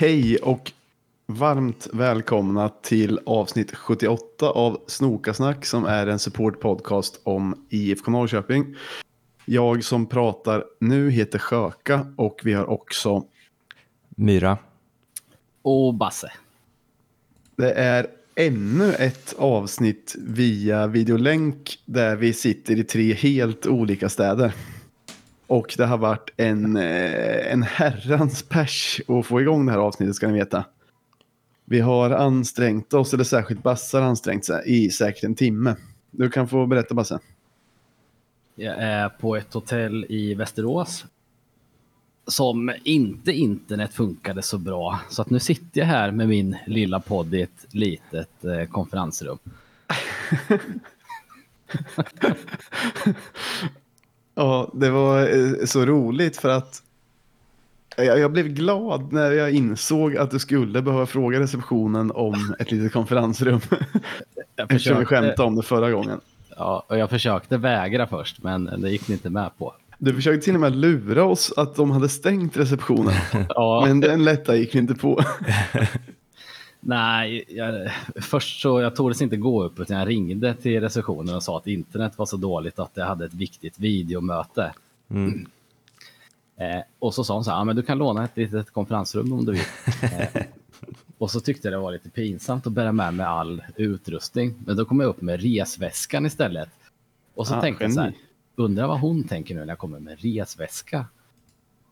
Hej och varmt välkomna till avsnitt 78 av Snokasnack som är en supportpodcast om IFK Norrköping. Jag som pratar nu heter Sjöka och vi har också Myra. Och Basse. Det är ännu ett avsnitt via videolänk där vi sitter i tre helt olika städer. Och det har varit en, eh, en herrans pers att få igång det här avsnittet ska ni veta. Vi har ansträngt oss, eller särskilt Basse har ansträngt sig, i säkert en timme. Du kan få berätta Basse. Jag är på ett hotell i Västerås. Som inte internet funkade så bra. Så att nu sitter jag här med min lilla podd i ett litet eh, konferensrum. Ja, det var eh, så roligt för att jag, blev glad när jag insåg att du skulle behöva fråga receptionen om ett litet konferensrum. Jag Eftersom vi skämtade om det förra gången. Ja, och jag försökte vägra först, men det gick ni inte med på. Du försökte till och med lura oss att de hade stängt receptionen. Ja, Men den lätta gick vi inte på. nej, jag, först så jag tordes inte gå upp utan jag ringde till receptionen och sa att internet var så dåligt att jag hade ett viktigt videomöte. Mm. Eh, och så sa hon så här, men du kan låna ett litet konferensrum om du vill. Eh, och så tyckte jag det var lite pinsamt att bära med mig all utrustning. Men då kom jag upp med resväskan istället. Och så Ah, tänkte jag så här, undrar vad hon tänker nu när jag kommer med resväska.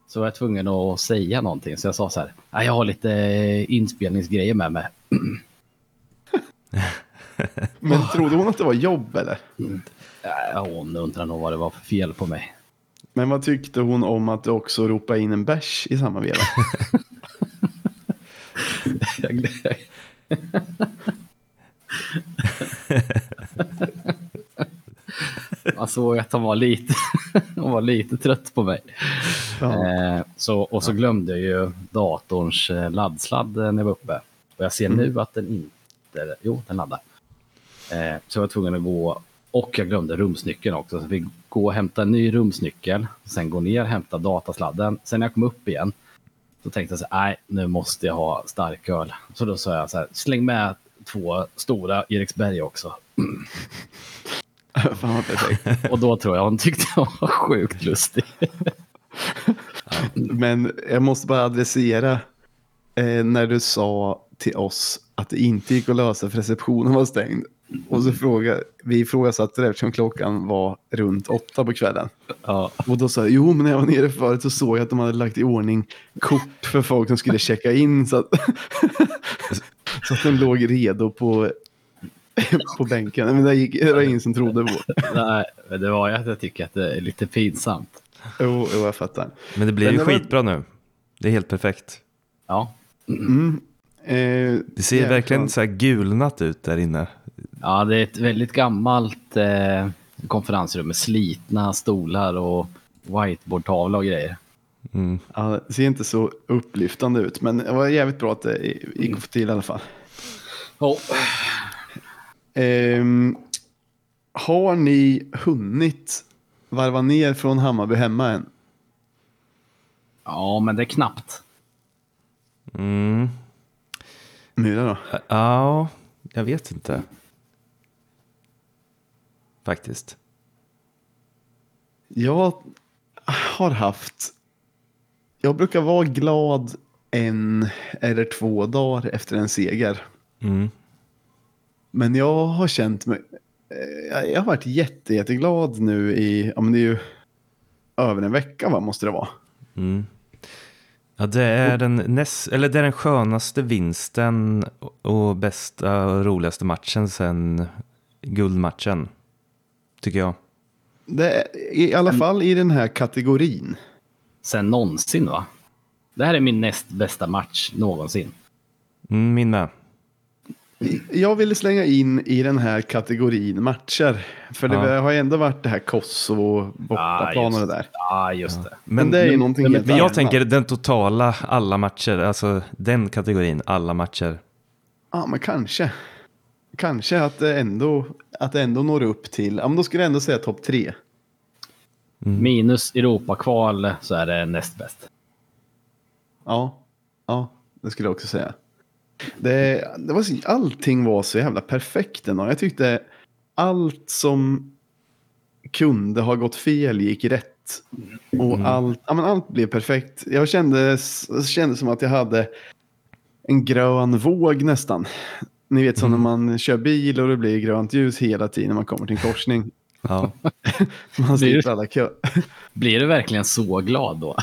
Så var jag tvungen att säga någonting. Så jag sa så här, jag har lite eh, inspelningsgrejer med mig. Men trodde hon att det var jobb eller? Ja, hon undrar nog vad det var för fel på mig. Men vad tyckte hon om att du också ropade in en bärs i samma veva? Man såg att han var lite, han var lite trött på mig. Ja. Eh, så, och så glömde jag ju datorns eh, laddsladd eh, när jag var uppe. Och jag ser nu att den inte, jo den laddar. Eh, så jag var tvungen att gå, och jag glömde rumsnyckeln också. Så vi gå och hämta en ny rumsnyckel, sen gå ner och hämta datasladden. Sen när jag kom upp igen, så tänkte jag så här, nej nu måste jag ha starköl. Så då sa jag så här, släng med två stora Eriksberg också. Fan vad perfekt. Och då tror jag hon tyckte jag var sjukt lustig. Men jag måste bara adressera eh, när du sa till oss att det inte gick att lösa för receptionen var stängd. Och så fråga, vi ifrågasatte det eftersom klockan var runt åtta på kvällen. Ja, Och då sa jag, jo men när jag var nere förut så såg jag att de hade lagt i ordning kort för folk som skulle checka in. Så att, så att den låg redo på, på bänken. Men det, gick, det var ingen som trodde på nej, men det var ju att jag tycker att det är lite pinsamt. Jo, jo, jag fattar. Men det blir Men ju det var- skitbra nu. Det är helt perfekt. Ja, Mm. Eh, Det ser verkligen så här gulnat ut där inne. ja det är ett väldigt gammalt eh, konferensrum med slitna stolar och whiteboardtavla och grejer. Mm. Ja, det ser inte så upplyftande ut, men det var jävligt bra att det gick att få till i alla fall. Oh. Ehm, har ni hunnit varva ner från Hammarby hemma än? Ja, men det är knappt. Mm. Myra då? Ja, jag vet inte. Faktiskt. Jag har haft... Jag brukar vara glad en eller två dagar efter en seger. Mm. Men jag har känt mig... eh, Jag har varit jätte, jätteglad nu i... Ja, men det är ju över en vecka, va, måste det vara. Mm. Ja, det är, den näst, eller det är den skönaste vinsten och bästa och roligaste matchen sen guldmatchen. Tycker jag. Det är, I alla fall i den här kategorin. Sen någonsin va? Det här är min näst bästa match någonsin. Mm, min med. Jag ville slänga in i den här kategorin matcher. För det Ja. har ju ändå varit det här Kosovo, bortaplan och det där. Ja, just det. Men, det är ju någonting men- helt Men jag annat. tänker den totala alla matcher, alltså den kategorin alla matcher. Ja, men kanske. Kanske att det ändå, att det ändå når upp till, ja men då skulle jag ändå säga topp tre. Minus Europakval så är det näst bäst. Ja, ja. det skulle jag också säga. Det, det var så, allting var så jävla perfekt ändå. Jag tyckte allt som kunde ha gått fel gick rätt. Och Mm. allt, ja, men allt blev perfekt. Jag kände, kände som att jag hade en grön våg nästan. Ni vet som Mm. när man kör bil och det blir grönt ljus hela tiden när man kommer till en korsning. Ja. Man slipper alla kö. Blir du verkligen så glad då?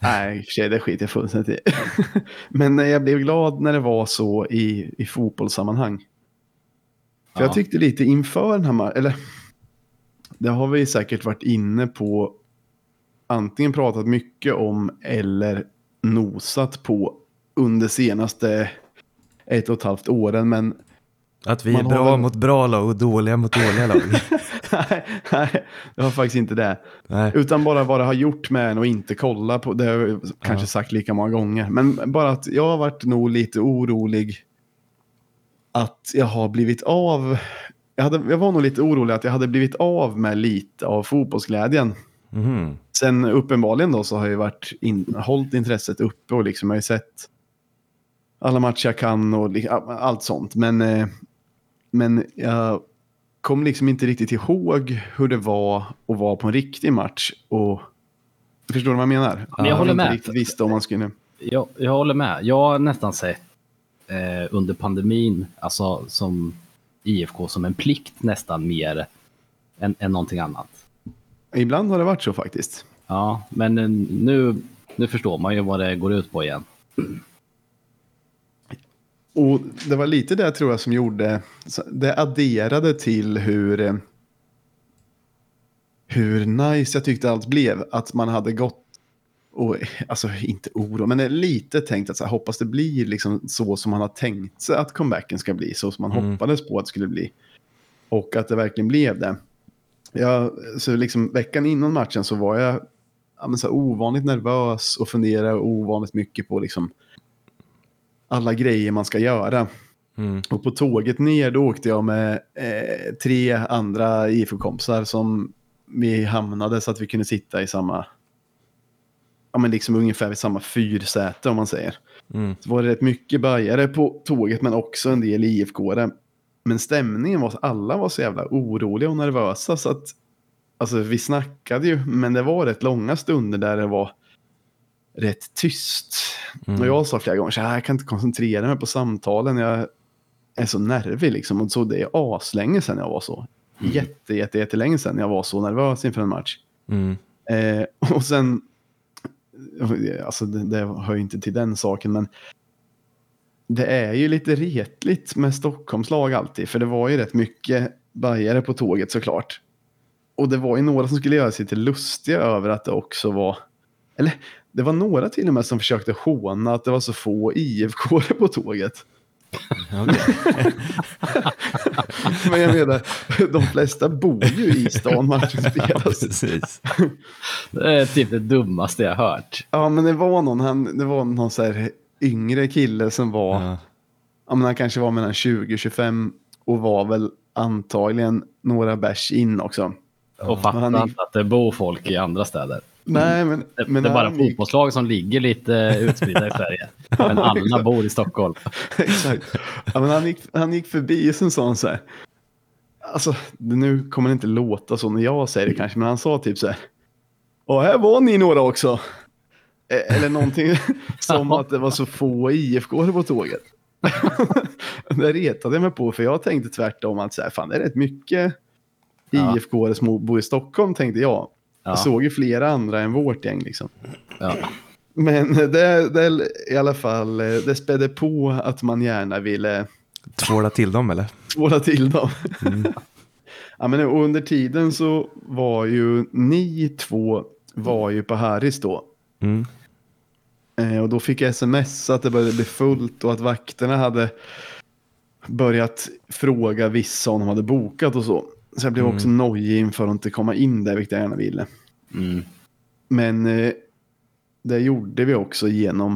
Nej, i och för sig, det skiter jag fullständigt i. Men eh, jag blev glad när det var så i, i fotbollssammanhang. För Ja. jag tyckte lite inför den här ma- eller det har vi säkert varit inne på, antingen pratat mycket om eller nosat på under senaste ett och ett halvt åren. Men Att vi är Man har bra väl- mot bra lag och dåliga mot dåliga lag. nej, nej, det var faktiskt inte det. Nej. Utan bara vad det har gjort med en och inte kolla på. Det har jag kanske Ja. sagt lika många gånger. Men bara att jag har varit nog lite orolig att jag har blivit av. Jag, hade, jag var nog lite orolig att jag hade blivit av med lite av fotbollsglädjen. Mhm. Sen uppenbarligen då så har jag varit in, hållit intresset uppe och liksom jag har ju sett alla matcher jag kan och allt sånt. Men, eh, men jag kom liksom inte riktigt ihåg hur det var att vara på en riktig match. Och, förstår du vad jag menar? Men jag håller med. visste om man skulle... Jag, jag håller med. Jag har nästan sett eh, under pandemin, alltså som IFK som en plikt nästan mer än, än någonting annat. Ibland har det varit så faktiskt. Ja, men nu, nu förstår man ju vad det går ut på igen. Och det var lite det tror jag som gjorde, det adderade till hur, eh, hur nice jag tyckte allt blev. Att man hade gått, och, alltså inte oro, men lite tänkt att så här, hoppas det blir liksom så som man har tänkt sig att comebacken ska bli, så som man Mm. hoppades på att det skulle bli. Och att det verkligen blev det. Jag, så liksom veckan innan matchen så var jag ja, så här, ovanligt nervös och funderade ovanligt mycket på liksom alla grejer man ska göra. Mm. Och på tåget ner då åkte jag med eh, tre andra IFK-kompisar som vi hamnade så att vi kunde sitta i samma, ja men liksom ungefär vid samma fyrsäte om man säger. Mm. Så var det rätt mycket bajare på tåget men också en del IFK-are. Men stämningen var, alla var så jävla oroliga och nervösa så att, alltså vi snackade ju, men det var rätt långa stunder där det var rätt tyst. Mm. Och jag sa flera gånger så här, jag kan inte koncentrera mig på samtalen, jag är så nervig liksom. Och så det är aslänge sedan jag var så. Jätte, jätte, jättelänge sedan jag var så nervös inför en match. Mm. Eh, och sen, alltså det, det hör ju inte till den saken, men det är ju lite retligt med Stockholms lag alltid, för det var ju rätt mycket bajare på tåget såklart. Och det var ju några som skulle göra sig till lustiga över att det också var, eller det var några till och med som försökte håna att det var så få IFK på tåget. Men jag menar, de flesta bor ju i stan matchen spelas. Det är typ det dummaste jag hört. Ja, men det var någon, han, det var någon så här yngre kille som var, ja. Ja. men han kanske var mellan 20 och 25 och var väl antagligen några bärs in också. Och fattar men han- att det bor folk i andra städer. Nej, men, Det, men det är bara han fotbollslag som ligger lite utspridda i Sverige. Men alla bor i Stockholm. Exakt. Ja, men han, gick, han gick förbi och sen sa han så här. Alltså, nu kommer det inte låta så när jag säger det kanske, men han sa typ så här. Och här var ni några också. Eh, Eller någonting som att det var så få IFK på tåget. det retade jag mig på, för jag tänkte tvärtom att så här, fan det är rätt mycket Ja. IFK som bor i Stockholm, tänkte jag. Ja. Jag såg ju flera andra än vårt gäng liksom. Ja. Men det, det i alla fall, eh, det spädde på att man gärna ville Tvåla till dem eller? tvåla till dem. Mm. ja, men under tiden så var ju ni två var ju på Harrys då. Mm. Eh, och då fick jag sms att det började bli fullt och att vakterna hade börjat fråga vissa om de hade bokat och så. Så jag blev Mm. också nojig inför att inte komma in där, vilket jag gärna ville. Mm. Men eh, det gjorde vi också genom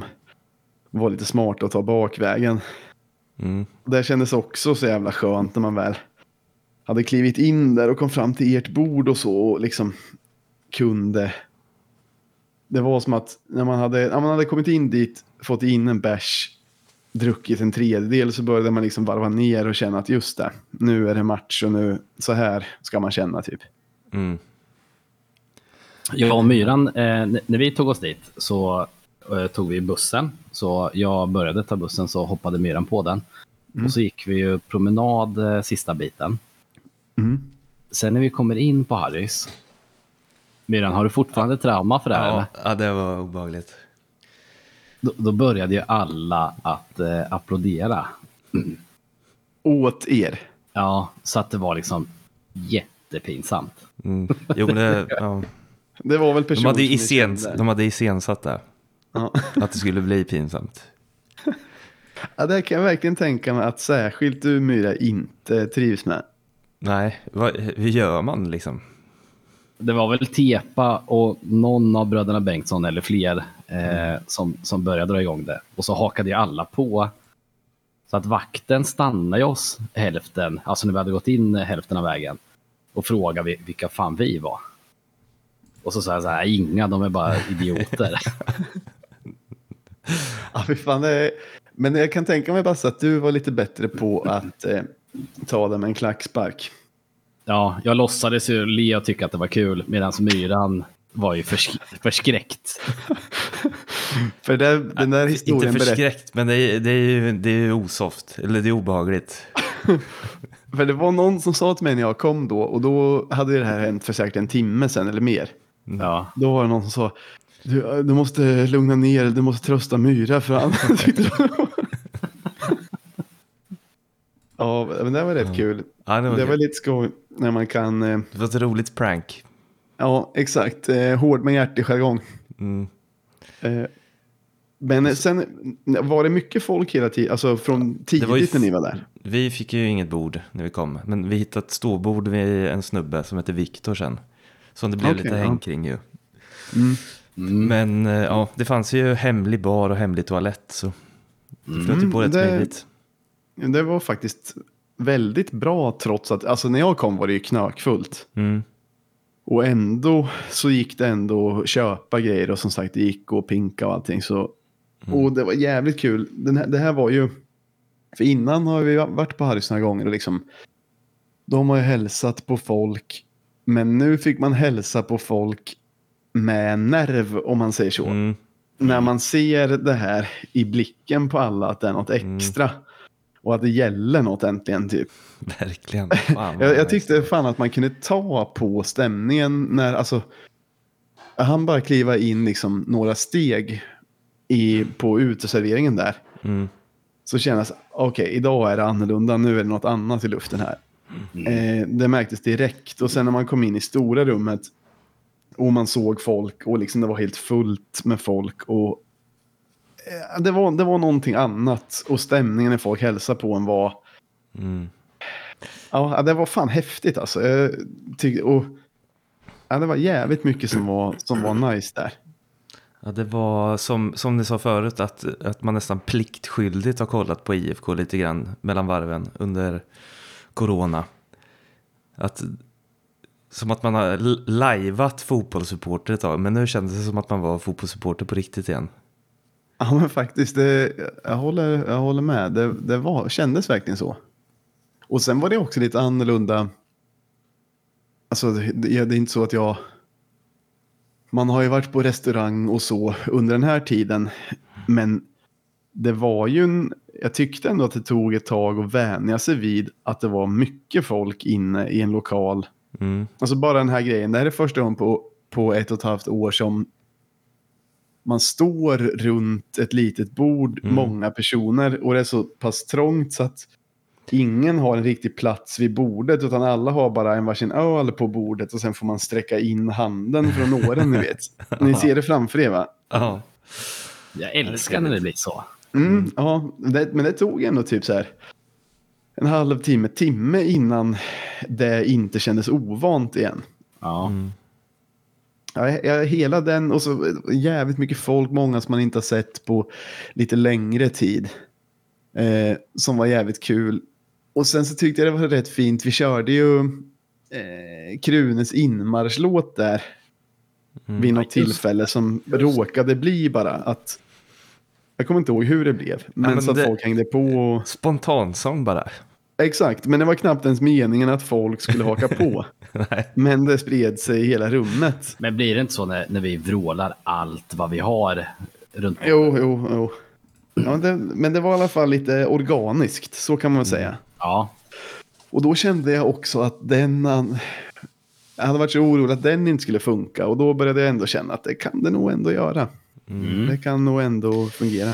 att vara lite smart och ta bakvägen. Mm. Det kändes också så jävla skönt när man väl hade klivit in där och kom fram till ert bord och så och liksom kunde. Det var som att när man hade, när man hade kommit in dit, fått in en bärs druckit en tredjedel så började man liksom varva ner och känna att just det, nu är det match och nu så här ska man känna typ. Mm. Jag och Myran, eh, när vi tog oss dit så eh, tog vi bussen. Så jag började ta bussen så hoppade Myran på den. Och så gick vi ju promenad eh, sista biten. Mm. Sen när vi kommer in på Harrys. Myran, har du fortfarande trauma för det här? eller? Ja, ja, det var obehagligt. Då, då började ju alla att eh, applådera. Åt er. Ja, så att det var liksom jättepinsamt. Mm. Jo, men det, ja. Det var väl de, personer hade som ni iscen, kände. de hade iscensatt det. Ja. Att det skulle bli pinsamt. ja, det kan jag verkligen tänka mig att särskilt du Myra inte trivs med. Nej, vad, hur gör man liksom? Det var väl Tepa och någon av bröderna Bengtsson eller fler eh, som, som började dra igång det. Och så hakade ju alla på. Så att vakten stannade oss hälften, alltså när vi hade gått in hälften av vägen. Och frågade vi- vilka fan vi var. Och så sa jag så här, inga, de är bara idioter. Ja, fy fan, är... Men jag kan tänka mig bara att du var lite bättre på att eh, ta det med en klackspark. Ja, jag låtsades ju le och tycka att det var kul, medan myran var ju försk förskräckt. För det, den där Inte historien berättar... förskräckt, men det är, det är ju det är ju osoft. Eller det är obehagligt. För det var någon som sa till mig när jag kom då och då hade det här hänt för säkert en timme sedan eller mer. Ja, Då var det någon som sa du, du måste lugna ner du måste trösta Myra för han tyckte det var... Ja, men det var rätt kul. Ja, det var, Det var lite skoj när man kan, eh, det var ett roligt prank. ja exakt, eh, hård med hjärtig jargong. Mm. Eh, Men sen var det mycket folk hela tiden, alltså från tidigt när ni var där? Vi fick ju inget bord när vi kom, men vi hittade ett ståbord vid en snubbe som heter Viktor sen. Som det blev Okej, lite ja. häng kring ju. Mm. Men eh, ja, det fanns ju hemlig bar och hemlig toalett så det flöt ju på rätt det- smidigt. Det var faktiskt väldigt bra trots att, alltså när jag kom var det ju knökfullt. Mm. Och ändå så gick det ändå att köpa grejer och som sagt det gick att pinka och allting. Så, Och det var jävligt kul. Den här, det här var ju, för innan har vi varit på Harrys några gånger och liksom, de har ju hälsat på folk. Men nu fick man hälsa på folk med nerv om man säger så. Mm. När man ser det här i blicken på alla att det är något extra. Och att det gäller något äntligen typ. Verkligen. Fan, Jag, jag tyckte fan att man kunde ta på stämningen när, alltså, han bara kliva in liksom några steg i, på uteserveringen där. Mm. Så kändes, okej, idag är det annorlunda, nu är det något annat i luften här. Eh, det märktes direkt och sen när man kom in i stora rummet och man såg folk och liksom det var helt fullt med folk och det var, det var någonting annat och stämningen när folk hälsade på en var Mm. Ja, det var fan häftigt alltså. Jag tyckte, och, ja, det var jävligt mycket som var, som var nice där. Ja, det var som, som ni sa förut att, att man nästan pliktskyldigt har kollat på IFK lite grann mellan varven under corona. Att, som att man har lajvat fotbollssupporter ett tag, men nu kändes det som att man var fotbollssupporter på riktigt igen. Ja, men faktiskt, det, jag, håller, jag håller med. Det, det var, kändes verkligen så. Och sen var det också lite annorlunda. Alltså, det, det är inte så att jag... Man har ju varit på restaurang och så under den här tiden. Men det var ju en... Jag tyckte ändå att det tog ett tag att vänja sig vid att det var mycket folk inne i en lokal. Mm. Alltså bara den här grejen. Det här är första gången på, på ett och ett halvt år som man står runt ett litet bord, Mm. många personer och det är så pass trångt så att ingen har en riktig plats vid bordet utan alla har bara en varsin öl på bordet och sen får man sträcka in handen för att nå den, ni vet. Ni ser det framför er va? Ja. Jag älskar när det blir så. Mm, Ja, det, men det tog ändå typ så här en halvtimme, timme innan det inte kändes ovant igen. Ja. Mm. Ja, hela den och så jävligt mycket folk, många som man inte har sett på lite längre tid. Eh, som var jävligt kul. Och sen så tyckte jag det var rätt fint. Vi körde ju eh, Krunes inmarschlåt där Mm. vid något Ja, just tillfälle som råkade bli bara att Jag kommer inte ihåg hur det blev. Men, men så att det- folk hängde på. Och... Spontansång bara. Exakt, men det var knappt ens meningen att folk skulle haka på. Nej. Men det spred sig i hela rummet. Men blir det inte så när, när vi vrålar allt vad vi har runt Jo, jo, jo. Ja, det, men det var i alla fall lite organiskt, så kan man väl säga. Ja, Och då kände jag också att den... an- Jag hade varit så orolig att den inte skulle funka. Och då började jag ändå känna att det kan det nog ändå göra. Mm. Det kan nog ändå fungera.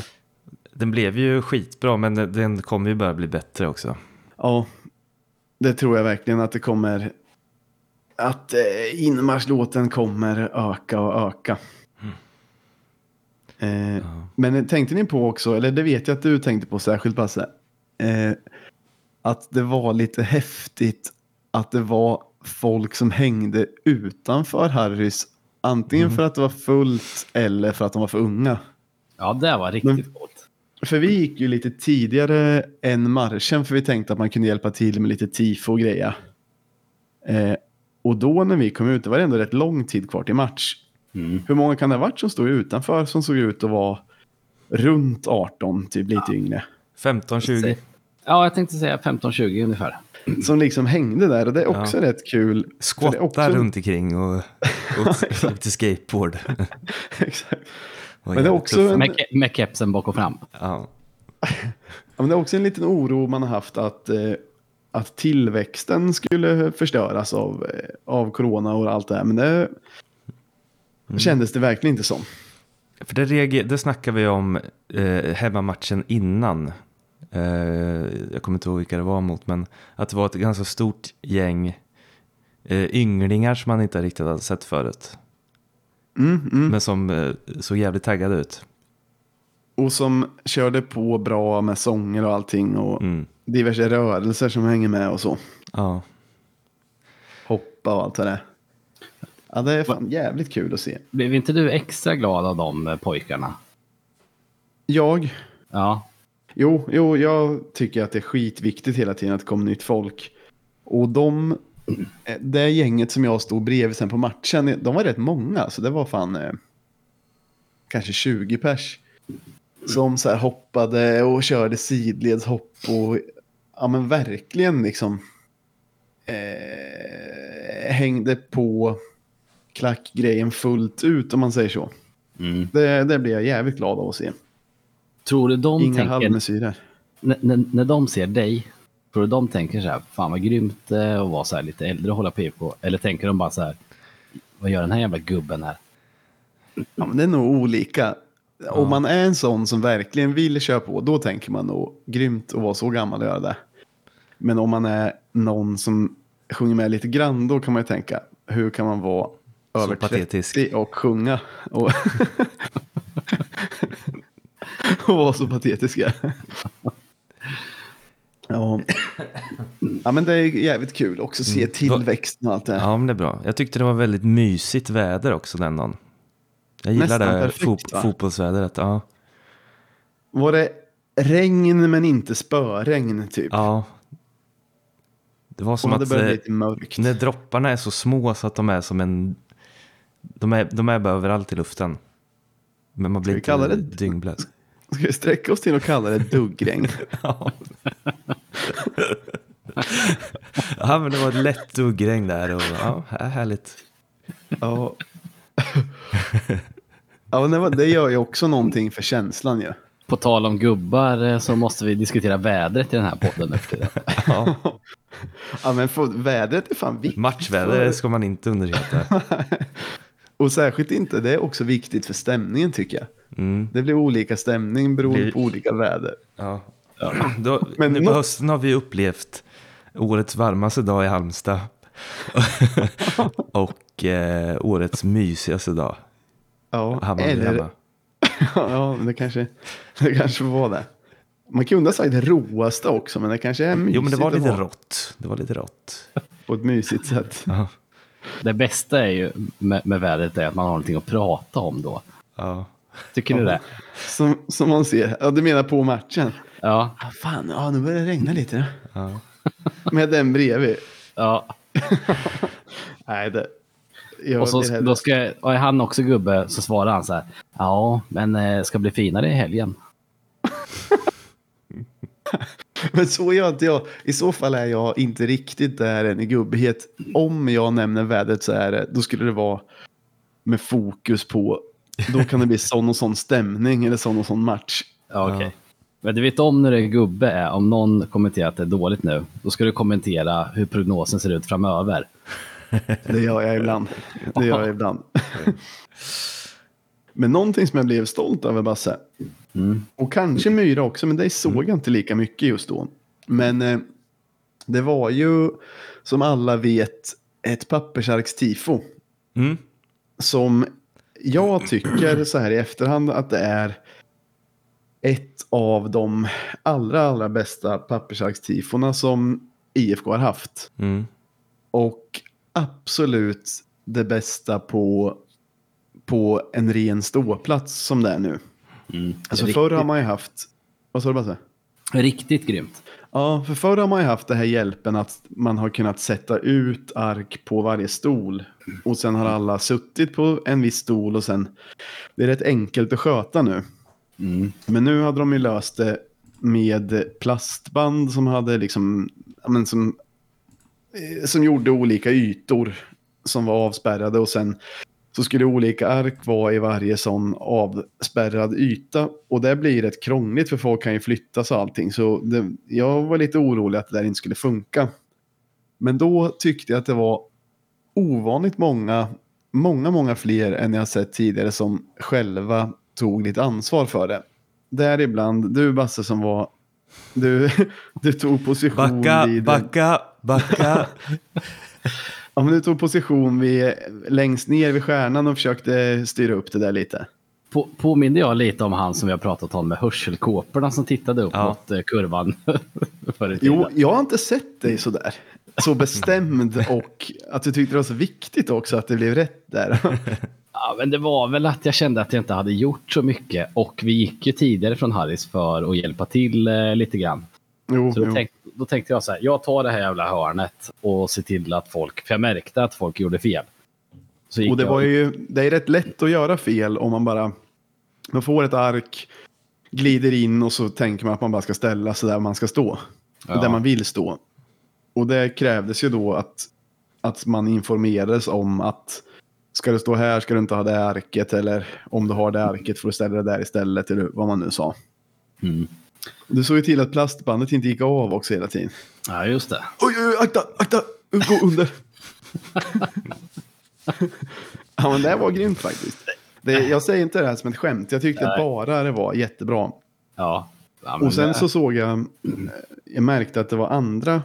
Den blev ju skitbra, men den- den kommer ju bara bli bättre också. Ja, det tror jag verkligen att det kommer. Att eh, inmarschlåten kommer öka och öka. Eh, Men tänkte ni på också, eller det vet jag att du tänkte på särskilt Basse. Eh, att det var lite häftigt att det var folk som hängde utanför Harrys. Antingen för att det var fullt eller för att de var för unga. ja det var riktigt coolt. För vi gick ju lite tidigare än marschen för vi tänkte att man kunde hjälpa till med lite tifo och greja. Eh, och då när vi kom ut, det var ändå rätt lång tid kvar till match. Mm. Hur många kan det ha varit som stod utanför som såg ut att vara runt 18, typ lite yngre? 15-20. Ja, jag tänkte säga 15-20 ungefär. Som liksom hängde där och det är också rätt kul. Skottar också- runt omkring och, och åkte skateboard. Exakt. Men det är också en, Med, ke- med kepsen bak och fram. Ja. men det är också en liten oro man har haft att, eh, att tillväxten skulle förstöras av, eh, av corona och allt det här. Men det kändes det verkligen inte som. För det, reager- det snackade vi om eh, hemmamatchen innan. Eh, jag kommer inte ihåg vilka det var mot, men att det var ett ganska stort gäng eh, ynglingar som man inte riktigt hade sett förut. Mm, mm. Men som eh, såg jävligt taggade ut. Och som körde på bra med sånger och allting och Mm. diverse rörelser som hänger med och så. Ja. Hoppa och allt det där. Ja, det är fan jävligt kul att se. Blev inte du extra glad av de eh, pojkarna? Jag, Ja, jo, jo, jag tycker att det är skitviktigt hela tiden att det kommer nytt folk. Och de, det gänget som jag stod bredvid sen på matchen, de var rätt många. Så det var fan eh, kanske 20 pers. Som så här hoppade och körde sidledshopp och ja men verkligen liksom eh, hängde på klackgrejen fullt ut om man säger så. mm. Det, det blir jag jävligt glad av att se. tror du de Inga tänker, halvmesyrer. när, när, när de ser dig, tror du de tänker så här, fan vad grymt eh, att vara så här lite äldre och hålla på? Eller tänker de bara så här, vad gör den här jävla gubben här? Ja, men det är nog olika. Om man är en sån som verkligen vill köra på, då tänker man nog grymt att vara så gammal och göra det. Men om man är någon som sjunger med lite grann, då kan man ju tänka, hur kan man vara över patetisk. 30 och sjunga? Och, och vara så patetiska. ja. ja, men det är jävligt kul också att se tillväxten och allt det ja, men det är bra. Jag tyckte det var väldigt mysigt väder också den dagen. Jag gillar Nästan det perfekt, fot- va? fotbollsvädret. Ja. Var det regn men inte spöregn typ? ja. Det var som det att bli eh, när dropparna är så små så att de är som en... De är, de är bara överallt i luften. Men man blir inte det- dyngblöt. Ska vi sträcka oss till att kalla det duggregn? Ja. ja, men det var ett lätt duggregn där och ja, här- härligt. ja. ja, men det, var, det gör ju också någonting för känslan ju. På tal om gubbar eh, så måste vi diskutera vädret i den här podden nu för tiden. Ja. Ja, men för, vädret är fan viktigt. Matchväder ska man inte underskatta. Och särskilt inte, det är också viktigt för stämningen tycker jag. Mm. Det blir olika stämning beroende Blir- på olika väder. Ja. Då, Men nu på hösten har vi upplevt årets varmaste dag i Halmstad. och eh, årets mysigaste dag. Ja, Hammarby eller, hemma. ja, men det kanske, det kanske var det. Man kunde ha sagt det roaste också, men det kanske är mysigt Jo men det var lite vara rått. Det var lite rått. på ett mysigt sätt. Ja. Det bästa är ju med, med vädret är att man har någonting att prata om då. Ja. Tycker ni det? Som, som man ser. Ja, du menar på matchen? Ja. Ah, fan, ja, nu börjar det regna lite. Ja. Med den bredvid. ja. Nej, det... Jag Och så då ska, och är han också gubbe så svarar han så här. Ja, men eh, ska bli finare i helgen. Men så gör inte jag. I så fall är jag inte riktigt där än i gubbighet. Om jag nämner vädret så är det, då skulle det vara med fokus på, då kan det bli sån och sån stämning eller sån och sån match. Ja, okej. Men du vet om när det är gubbe är, om någon kommenterar att det är dåligt nu, då ska du kommentera hur prognosen ser ut framöver. Det gör jag ibland. Det gör jag ibland. Men någonting som jag blev stolt över Basse, Mm. och kanske Myra också, men det såg jag inte lika mycket just då. Men eh, det var ju, som alla vet, ett pappersarkstifo. Mm. som jag tycker så här i efterhand att det är ett av de allra, allra bästa pappersarkstifona som IFK har haft. Mm. Och absolut det bästa på, på en ren ståplats som det är nu. Mm. Alltså riktigt, förr har man ju haft, vad sa du Basse? riktigt grymt. Ja, för förr har man ju haft det här hjälpen att man har kunnat sätta ut ark på varje stol. Och sen har alla suttit på en viss stol och sen, det är rätt enkelt att sköta nu. Mm. Men nu hade de ju löst det med plastband som hade liksom, men som, eh, som gjorde olika ytor som var avspärrade och sen så skulle olika ark vara i varje sån avspärrad yta. Och det blir rätt krångligt för folk kan ju flyttas och allting. Så det, jag var lite orolig att det där inte skulle funka. Men då tyckte jag att det var ovanligt många, många, många fler än jag sett tidigare som själva tog lite ansvar för det. Däribland du Basse som var, du, du tog position Backa, vid... backa, backa. Ja, men du tog position vid, längst ner vid stjärnan och försökte styra upp det där lite. På, påminner jag lite om han som vi har pratat om med hörselkåporna som tittade upp Ja. mot eh, kurvan förr i tiden. Jo, jag har inte sett dig sådär. Så bestämd och att du tyckte det var så viktigt också att det blev rätt där. Ja, men det var väl att jag kände att jag inte hade gjort så mycket och vi gick ju tidigare från Harris för att hjälpa till eh, lite grann. Jo, Så då, jo. tänk, då tänkte jag så här, jag tar det här jävla hörnet och ser till att folk, för jag märkte att folk gjorde fel. Och det jag- var ju, det är rätt lätt att göra fel om man bara, man får ett ark, glider in och så tänker man att man bara ska ställa sig där man ska stå. Ja. Där man vill stå. Och det krävdes ju då att, att man informerades om att ska du stå här ska du inte ha det arket eller om du har det arket får du ställa det där istället eller vad man nu sa. Mm. Du såg ju till att plastbandet inte gick av också hela tiden. Ja, just det. Oj, oj, akta, akta, gå under. ja, men det var grymt faktiskt. Det, jag säger inte det här som ett skämt, jag tyckte Nej. bara det var jättebra. Ja. ja Och sen det- så såg jag, jag märkte att det var andra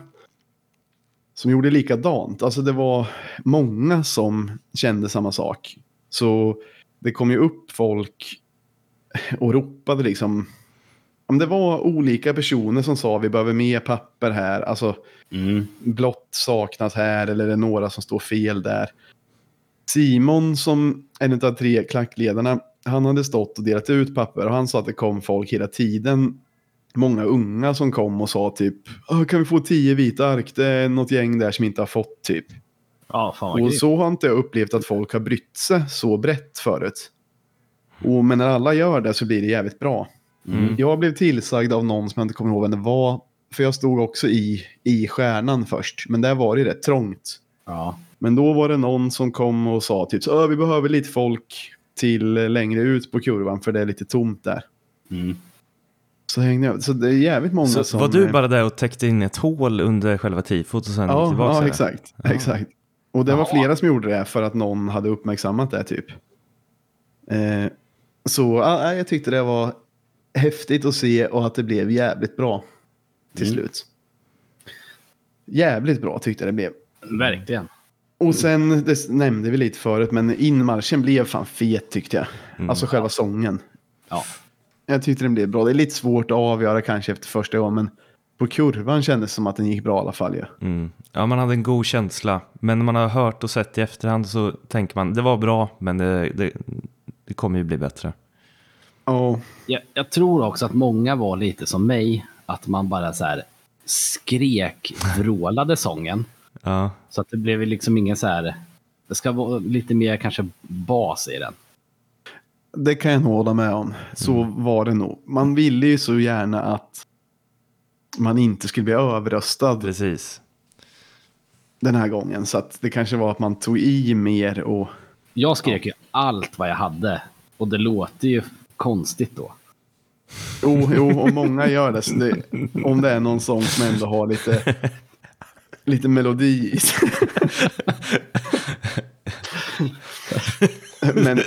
som gjorde likadant. Alltså det var många som kände samma sak. Så det kom ju upp folk och ropade liksom. Om det var olika personer som sa vi behöver mer papper här. Alltså Mm. blått saknas här eller är det några som står fel där. Simon som en av tre klackledarna, han hade stått och delat ut papper och han sa att det kom folk hela tiden. Många unga som kom och sa typ, "Åh, kan vi få tio vita ark? Det är något gäng där som inte har fått typ. Ja, fan Och så har inte jag upplevt att folk har brytt sig så brett förut. Och, men när alla gör det så blir det jävligt bra. Mm. Jag blev tillsagd av någon som jag inte kommer ihåg vem det var. För jag stod också i, i stjärnan först. Men där var det rätt trångt. Ja. Men då var det någon som kom och sa typ så, "Ö, vi behöver lite folk till eh, längre ut på kurvan för det är lite tomt där. Mm. Så hängde jag. Så det är jävligt många Så som... var du bara där och täckte in ett hål under själva tifot och sen Ja, tillbaka? ja exakt. Ja. exakt. Och det var Ja. flera som gjorde det för att någon hade uppmärksammat det typ. Eh, så ja, jag tyckte det var häftigt att se och att det blev jävligt bra till Mm. slut. Jävligt bra tyckte jag det blev. Verkligen. Och sen, det nämnde vi lite förut, men inmarschen blev fan fet tyckte jag. Mm. Alltså själva sången. Ja. Jag tyckte den blev bra. Det är lite svårt att avgöra kanske efter första gången, men på kurvan kändes det som att den gick bra i alla fall. Ja. Mm. Ja, man hade en god känsla. Men när man har hört och sett i efterhand så tänker man det var bra, men det, det, det kommer ju bli bättre. Ja, Jag, jag tror också att många var lite som mig, att man bara så här skrek, vrålade sången. Ja, Så att det blev liksom ingen så här, det ska vara lite mer kanske bas i den. Det kan jag nog hålla med om. Så var det nog. Man ville ju så gärna att man inte skulle bli överröstad Precis. den här gången. Så att det kanske var att man tog i mer och... Jag skrek ju allt vad jag hade. Och det låter ju konstigt då. Jo, jo och många gör det, så det. Om det är någon sång som ändå har lite, lite melodi i sig. Men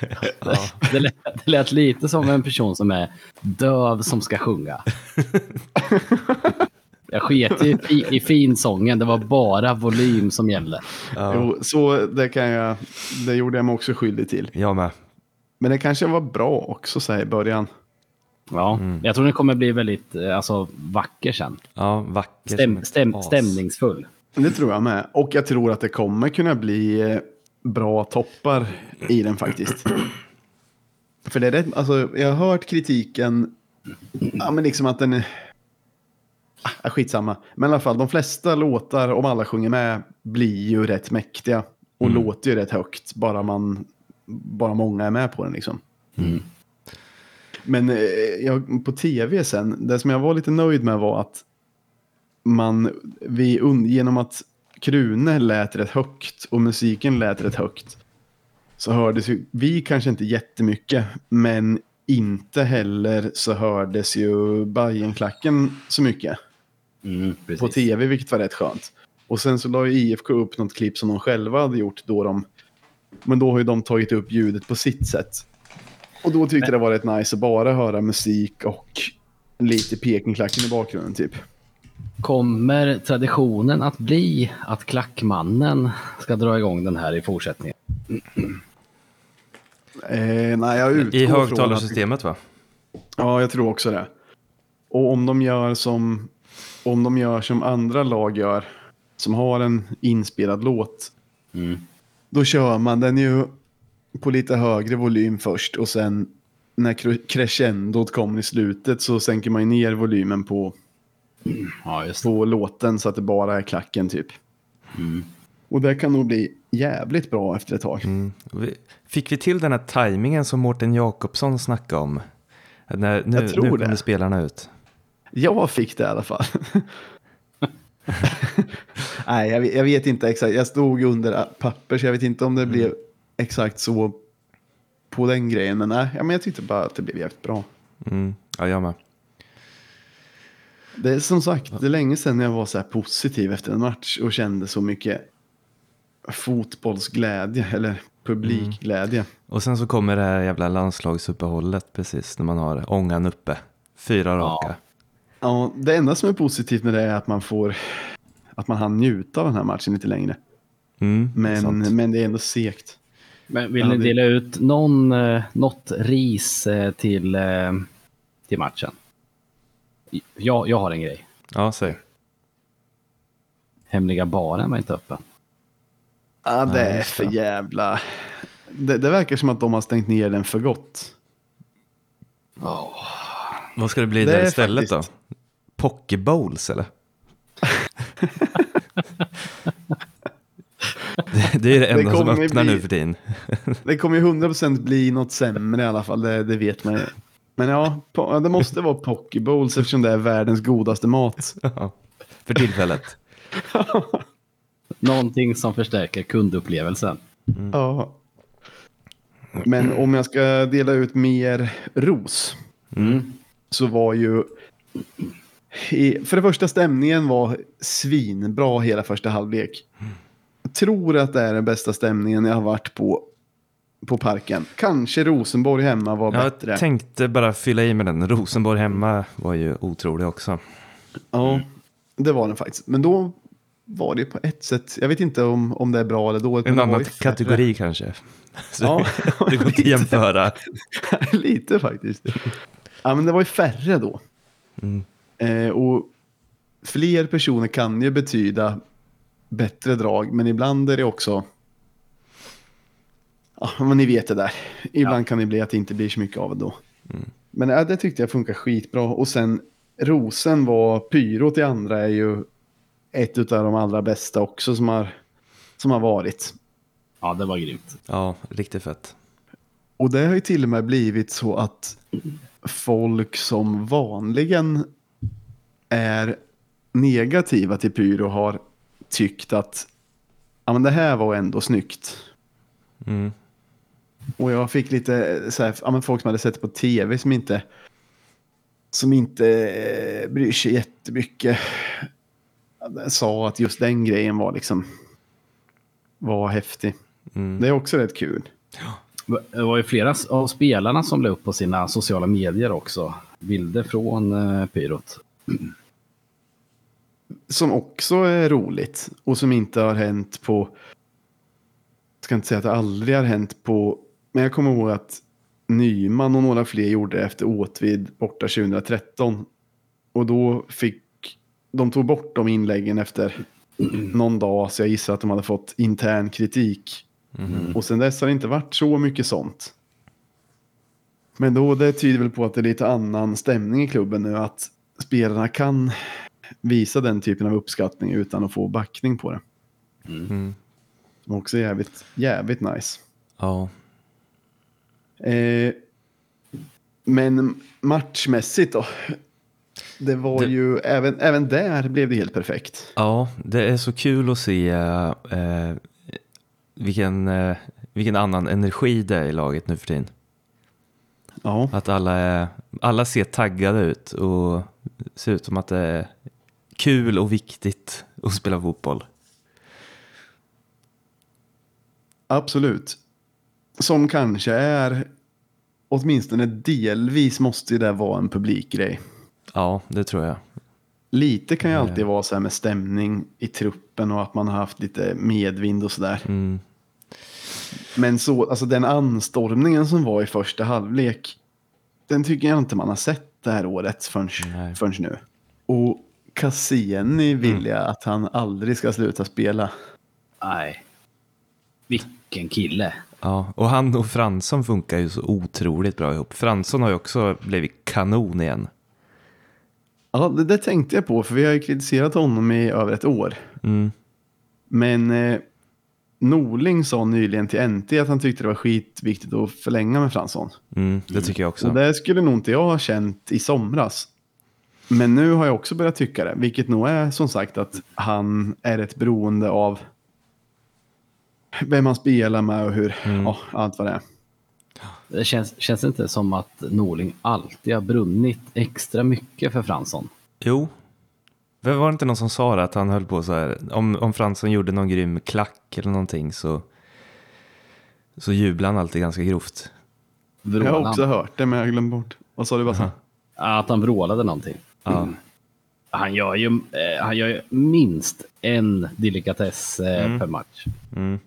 Det lät, det lät lite som en person som är döv som ska sjunga. Jag sket i, i, i finsången, det var bara volym som gällde. Ja, jo, så det kan jag... Det gjorde jag mig också skyldig till. jag med. Men det kanske var bra också så här i början. Ja, jag tror den kommer bli väldigt eh, alltså, vacker sen. Ja, vacker Stäm, stäm, stämningsfull. Det tror jag med. Och jag tror att det kommer kunna bli eh, bra toppar i den faktiskt. För det är rätt, alltså jag har hört kritiken, ja men liksom att den är, ah, skitsamma. Men i alla fall de flesta låtar, om alla sjunger med, blir ju rätt mäktiga. Och låter ju rätt högt, bara man, bara många är med på den liksom. Men eh, jag, på tv sen, det som jag var lite nöjd med var att man, vi, genom att Krune lät rätt högt och musiken lät rätt högt så hördes ju, vi kanske inte jättemycket, men inte heller så hördes ju Bajenklacken så mycket Mm, på tv, vilket var rätt skönt. Och sen så la ju IFK upp något klipp som de själva hade gjort då de, men då har ju de tagit upp ljudet på sitt sätt. Och då tyckte jag det var rätt nice att bara höra musik och lite Pekingklacken i bakgrunden typ. Kommer traditionen att bli att Klackmannen ska dra igång den här i fortsättningen? Eh, nej, jag utgår I från att- högtalarsystemet va? Ja, jag tror också det. Och om de gör som, om de gör som andra lag gör, som har en inspelad låt, Mm. då kör man den ju på lite högre volym först och sen när cre- crescendot kommer i slutet så sänker man ner volymen på, Ja, just det. på låten så att det bara är klacken typ. Mm. Och det kan nog bli jävligt bra efter ett tag. Mm. Fick vi till den här tajmingen som Mårten Jakobsson snackade om? När, nu, Jag tror nu det. kommer spelarna ut. Jag fick det i alla fall. Nej, jag vet, jag vet inte exakt. Jag stod under papper så jag vet inte om det blev exakt så på den grejen. Men, nej, ja, men jag tyckte bara att det blev jävligt bra. Mm. Ja, jag med. Det är som sagt, det är länge sedan jag var så här positiv efter en match och kände så mycket fotbollsglädje eller publikglädje. Och sen så kommer det här jävla landslagsuppehållet precis när man har ångan uppe. Fyra raka. Ja, det enda som är positivt med det är att man får att man hann njuta av den här matchen lite längre. Mm, Men, sant. men det är ändå segt. Men vill Ja, ni det- dela ut någon, eh, något ris eh, till, eh, till matchen? Jag, jag har en grej. Ja, säg. Hemliga baren var inte öppen. Ja, det Nej, är för det. jävla... Det, det verkar som att de har stängt ner den för gott. Vad ska det bli Det där är istället faktiskt- då? Pokebowls eller? det, det är det enda som kommer öppnar bli- nu för tiden. Det kommer ju 100% bli något sämre i alla fall, det, det vet man ju. Men ja, det måste vara Pokebowls eftersom det är världens godaste mat. Ja, för tillfället. Någonting som förstärker kundupplevelsen. Ja. Men om jag ska dela ut mer ros Mm. så var ju... För det första, stämningen var svinbra hela första halvlek. Jag tror att det är den bästa stämningen jag har varit på, på parken. Kanske Rosenborg hemma var bättre. Jag tänkte bara fylla i med den. Rosenborg hemma var ju otrolig också. Ja, det var den faktiskt. Men då var det på ett sätt, jag vet inte om, om det är bra eller dåligt. En annan kategori kanske. Så Ja, det går inte att jämföra. lite faktiskt. Ja, men det var ju färre då. Mm. Eh, och fler personer kan ju betyda bättre drag, men ibland är det också... Ja, men ni vet det där. Ibland kan det bli att det inte blir så mycket av det då. Men ja, det tyckte jag funkar skitbra. Och sen Rosen var pyrot i andra är ju ett av de allra bästa också som har, som har varit. Ja, det var grymt. Ja, riktigt fett. Och det har ju till och med blivit så att folk som vanligen är negativa till pyro har tyckt att ja, men det här var ändå snyggt. Mm. Och jag fick lite så här, ja, men folk som hade sett det på tv som inte som inte eh, bryr sig jättemycket sa att just den grejen var liksom var häftig. Mm. Det är också rätt kul. Det var ju flera av spelarna som la upp på sina sociala medier också. Bilder från eh, Pyrot. Som också är roligt och som inte har hänt på, jag ska inte säga att det aldrig har hänt på, men jag kommer ihåg att Nyman och några fler gjorde det efter Åtvid borta 2013. Och då fick, de tog bort de inläggen efter någon dag, så jag gissar att de hade fått intern kritik. Och sen dess har det inte varit så mycket sånt. Men då, det tyder väl på att det är lite annan stämning i klubben nu, att spelarna kan visa den typen av uppskattning utan att få backning på det. Mm. Som också är jävligt, jävligt nice. Ja. Eh, men matchmässigt då? Det var Det- ju, även, även där blev det helt perfekt. ja, det är så kul att se eh, vilken, eh, vilken annan energi det är i laget nu för tiden. Ja, Att alla, är, alla ser taggade ut och ser ut som att det är kul och viktigt att spela fotboll. absolut. Som kanske är, åtminstone delvis måste det vara en publikgrej. Ja, det tror jag. Lite kan ju alltid vara så här med stämning i truppen och att man har haft lite medvind och sådär. Mm. Men så, alltså den anstormningen som var i första halvlek, den tycker jag inte man har sett det här året förrän, Nej. förrän nu. Och Cassini vill jag att han aldrig ska sluta spela. Nej. Vilken kille. Ja, och han och Fransson funkar ju så otroligt bra ihop. Fransson har ju också blivit kanon igen. Ja, det, det tänkte jag på, för vi har ju kritiserat honom i över ett år. Mm. Men eh, Norling sa nyligen till NT att han tyckte det var skitviktigt att förlänga med Fransson. Mm, det tycker jag också. Och det skulle nog inte jag ha känt i somras. Men nu har jag också börjat tycka det, vilket nog är som sagt att han är ett beroende av vem man spelar med och hur, ja, allt vad det är. Det känns, känns inte som att Norling alltid har brunnit extra mycket för Fransson. Jo. Var det inte någon som sa det, att han höll på så här, om, om Fransson gjorde någon grym klack eller någonting så, så jublade han alltid ganska grovt. Jag Vrålade har också hört det, men jag glömde bort. Vad sa du, Bassa? Att han vrålade någonting. Ja. Han gör ju, eh, han gör ju minst en delikatess eh, per match. Mm.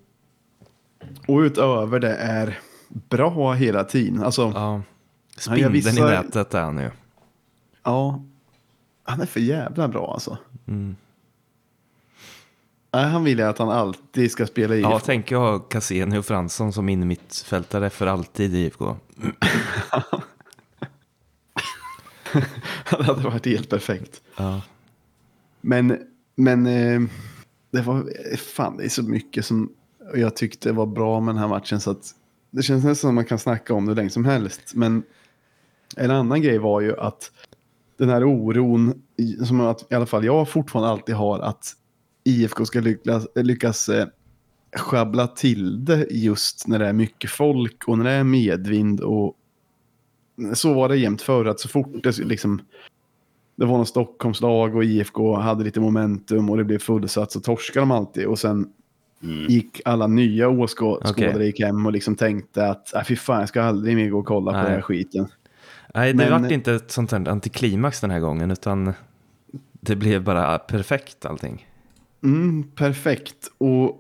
Och utöver det är bra hela tiden. Alltså, ja. ja. Ja, Spindeln vissa- i nätet är han ju. han är för jävla bra alltså. Mm. Nej, han vill ju att han alltid ska spela i Ja, IFK. tänk jag ha Cassini och Fransson som in mittfältare för alltid i IFK. det hade varit helt perfekt. Ja. Men, men eh, det var fan det är så mycket som jag tyckte det var bra med den här matchen så att det känns nästan som man kan snacka om det hur länge som helst. Men en annan grej var ju att den här oron som att, i alla fall jag fortfarande alltid har att IFK ska lyckas, lyckas eh, schabbla till det just när det är mycket folk och när det är medvind och så var det jämt förr att så fort det liksom det var någon Stockholmslag och IFK hade lite momentum och det blev fullsatt så torskade de alltid och sen gick alla nya åskådare Okej. gick hem och liksom tänkte att äh, fy fan jag ska aldrig mer gå och kolla på Nej. den här skiten. Nej, det Men- vart inte ett sånt här antiklimax den här gången, utan det blev bara perfekt allting. Mm, perfekt. Och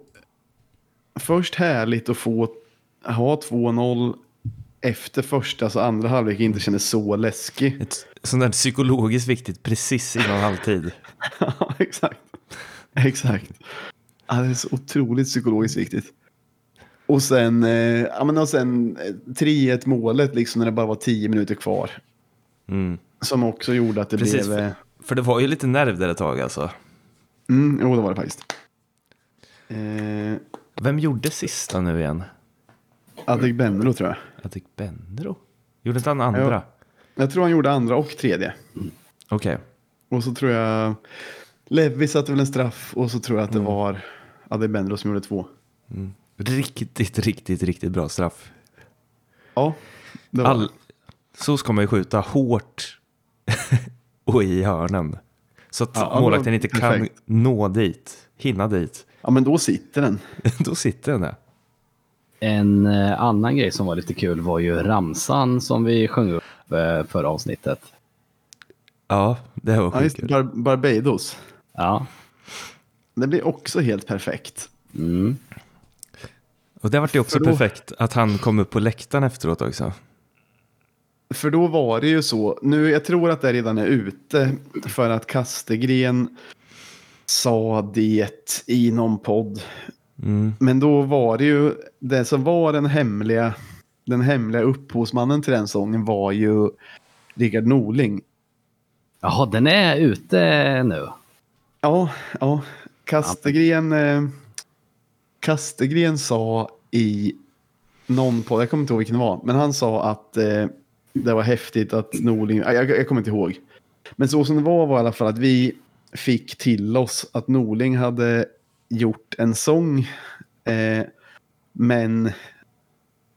först härligt att få ha 2-0 efter första så andra halvlek inte kändes så läskig. Ett sånt där psykologiskt viktigt precis innan halvtid. Ja, exakt. Exakt. Ja, det är så otroligt psykologiskt viktigt. Och sen, eh, ja, men och sen eh, 3-1 målet liksom när det bara var 10 minuter kvar. Mm. Som också gjorde att det Precis, blev... eh, för, för det var ju lite nerv där ett tag alltså. Mm, jo, det var det faktiskt. Eh, Vem gjorde sista nu igen? Adegbenro tror jag. Adegbenro? Gjorde inte han andra? Ja. Jag tror han gjorde andra och tredje. Okej. Och så tror jag Levi satte väl en straff och så tror jag att det var Adegbenro som gjorde två. Riktigt, riktigt, riktigt bra straff. Ja, det var All... det. Så ska man ju skjuta hårt och i hörnen. Så att Ja, ja, målvakten det inte kan perfekt. nå dit, hinna dit. Ja, men då sitter den. Då sitter den där. En eh, annan grej som var lite kul var ju ramsan som vi sjöng upp eh, förra avsnittet. Ja, det var Ja, skitkul. Bar Barbados. Ja. Det blir också helt perfekt. Mm. Och det vart ju också då- perfekt att han kom upp på läktaren efteråt också. För då var det ju så, nu jag tror att det redan är ute, för att Kastegren sa det i någon podd. Mm. Men då var det ju, det som var den hemliga, den hemliga upphovsmannen till den sången var ju Rickard Norling. Jaha, den är ute nu. Ja, ja. Kastegren, eh, Kastegren sa i någon podd, jag kommer inte ihåg vilken det var, men han sa att eh, det var häftigt att Norling, jag, jag, jag kommer inte ihåg. Men så som det var var i alla fall att vi fick till oss att Norling hade gjort en sång, eh, men,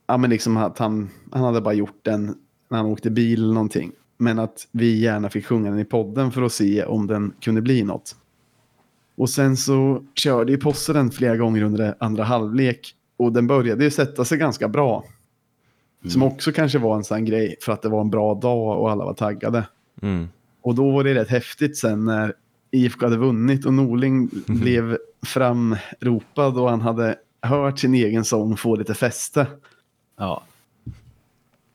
ja, men liksom att han, han hade bara gjort den när han åkte bil eller någonting. Men att vi gärna fick sjunga den i podden för att se om den kunde bli något. Och sen så körde ju Posse den flera gånger under andra halvlek. Och den började ju sätta sig ganska bra. Som också kanske var en sån grej för att det var en bra dag och alla var taggade. Mm. Och då var det rätt häftigt sen när IFK hade vunnit och Norling blev framropad och han hade hört sin egen sång få lite fäste. Ja.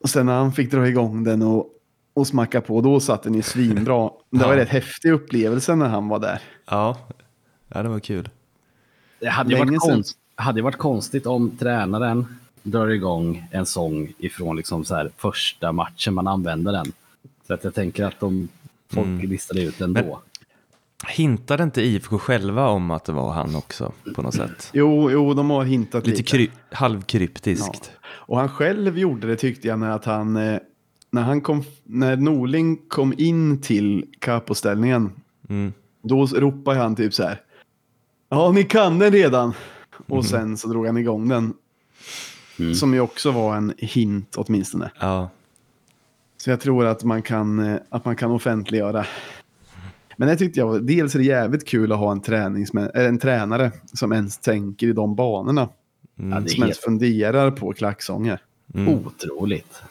Och sen när han fick dra igång den och, och smacka på, då satt den ju svinbra. Det var Ja. rätt häftig upplevelse när han var där. Ja. Ja, det var kul. Det hade ju varit, konst, hade varit konstigt om tränaren drar igång en sång ifrån liksom så här första matchen man använder den. Så att jag tänker att de folk listade ut den då. Hintade inte IFK själva om att det var han också på något sätt? Jo, jo, de har hintat Lite lite. kry- halvkryptiskt. Och han själv gjorde det tyckte jag när att han, eh, när han kom, när Norling kom in till capoställningen, Mm. då ropade han typ så här. Ja, ni kan den redan. Och sen så drog han igång den. Mm. Som ju också var en hint åtminstone. Ja. Så jag tror att man kan, eh, att man kan offentliggöra. Men det tyckte jag var, dels är det jävligt kul att ha en, en tränare som ens tänker i de banorna. Ja, det är Som ens funderar på klacksånger. otroligt.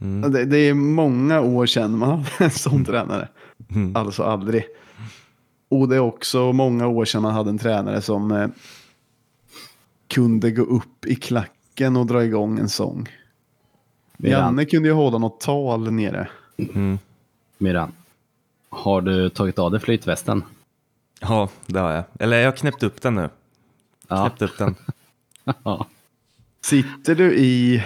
Mm. Det, det är många år sedan man hade en sån tränare. Mm. Alltså aldrig. Och det är också många år sedan man hade en tränare som eh, kunde gå upp i klacken och dra igång en sång. Miran, Janne kunde ju hålla något tal nere. Mm. Miran, har du tagit av dig flytvästen? Ja, det har jag. Eller jag har knäppt upp den nu. Ja. Knäppt upp den. ja. Sitter du i,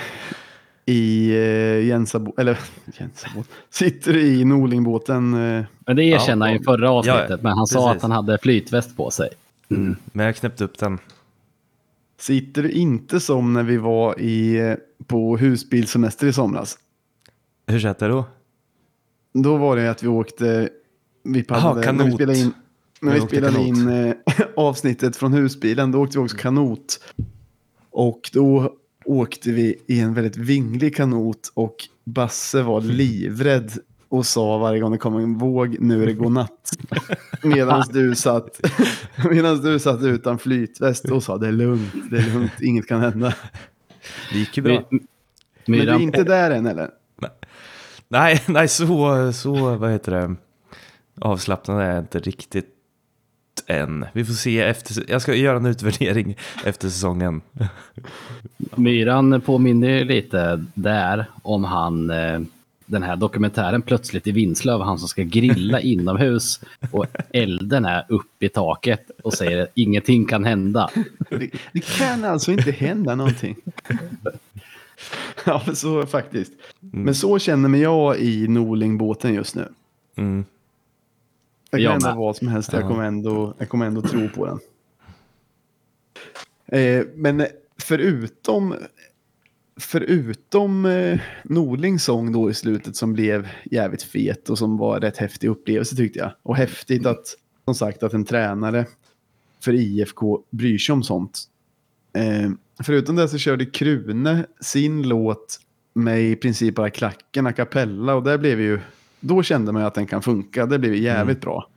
i eh, Jensabo, eller Jensabo, sitter du i Norlingbåten? Eh, Men det erkände han Ja, i förra avsnittet, ja, men han sa precis. att han hade flytväst på sig. Mm. Men jag har knäppt upp den. sitter du inte som när vi var i, eh, på husbilsemester i somras? Hur känns det då? Då var det att vi åkte, vi paddlade, när vi kanot. spelade in, när Vi vi spelade kanot. in eh, avsnittet från husbilen, då åkte vi också kanot. Och då åkte vi i en väldigt vinglig kanot och Basse var livrädd och sa varje gång det kom en våg, nu är det godnatt. Medan du satt, medans du satt utan flytväst och sa det är lugnt, det är lugnt, inget kan hända. Det gick ju bra. My- Men du är inte där än eller? Nej, nej så, så, vad heter det, avslappnad är jag inte riktigt än. Vi får se efter, jag ska göra en utvärdering efter säsongen. Myran påminner lite där om han, eh, den här dokumentären Plötsligt i Vinslöv, han som ska grilla inomhus och elden är uppe i taket och säger att ingenting kan hända. Det, det kan alltså inte hända någonting. ja, så faktiskt. Men så känner mig jag i Norlingbåten just nu. Mm. Jag kan Jag hända vad som helst, jag Ja. kommer ändå, jag kommer ändå tro på den. Eh, men förutom förutom eh, Norlings sång då i slutet som blev jävligt fet och som var rätt häftig upplevelse tyckte jag. Och häftigt att, som sagt, att en tränare för IFK bryr sig om sånt. Eh, förutom det så körde Krune sin låt med i princip bara klacken a cappella och det blev ju, då kände man att den kan funka. Det blev ju jävligt bra.